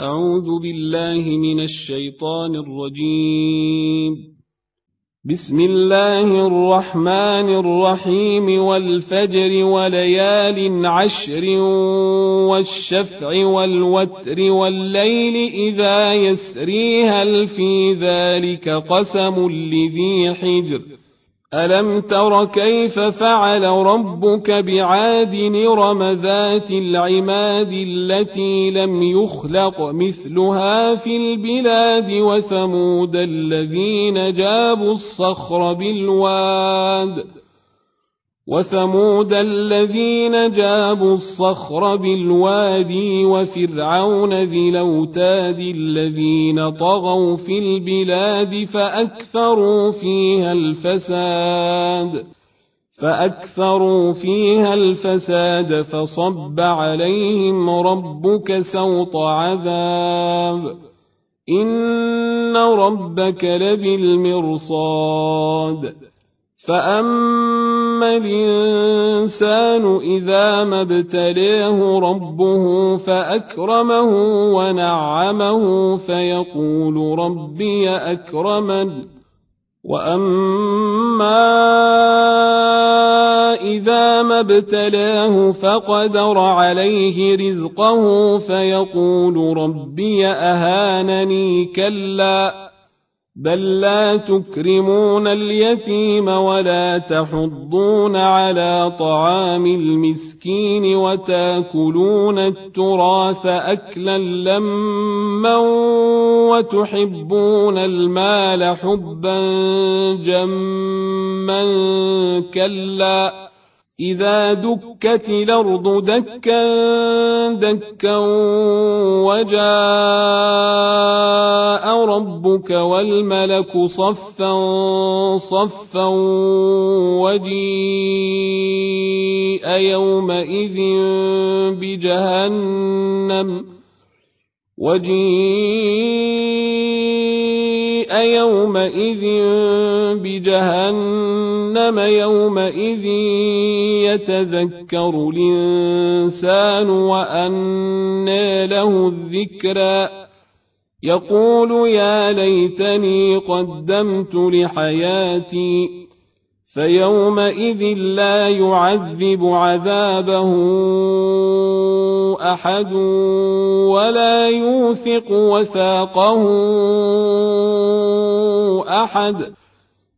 أعوذ بالله من الشيطان الرجيم. بسم الله الرحمن الرحيم. والفجر وليال عشر والشفع والوتر والليل إذا يسري هل في ذلك قسم لذي حجر. ألم تر كيف فعل ربك بعاد نرم ذات العماد التي لم يخلق مثلها في البلاد وثمود الذين جابوا الصخر بالواد وثمود الذين جابوا الصخر بالوادي وفرعون ذي الأوتاد الذين طغوا في البلاد فأكثروا فيها الفساد فأكثروا فيها الفساد فصب عليهم ربك سوط عذاب. إن ربك لبالمرصاد. فأما الإنسان إذا ما ابتليه ربه فأكرمه ونعمه فيقول ربي أكرمن وأما إذا ما ابتلاه فقدر عليه رزقه فيقول ربي أهانني كلا بل لا تكرمون اليتيم ولا تحضون على طعام المسكين وتاكلون التراث أكلا لما وتحبون المال حبا جما كلا إذا دكت الأرض دكا دكا وجاء ربك والملك صفا صفا وجيء يومئذ بجهنم وجيء يومئذ بجهنم يومئذ يتذكر الإنسان وأنى له الذكرى يقول يا ليتني قدمت لحياتي فيومئذ لا يعذب عذابه أحد ولا يوثق وثاقه أحد.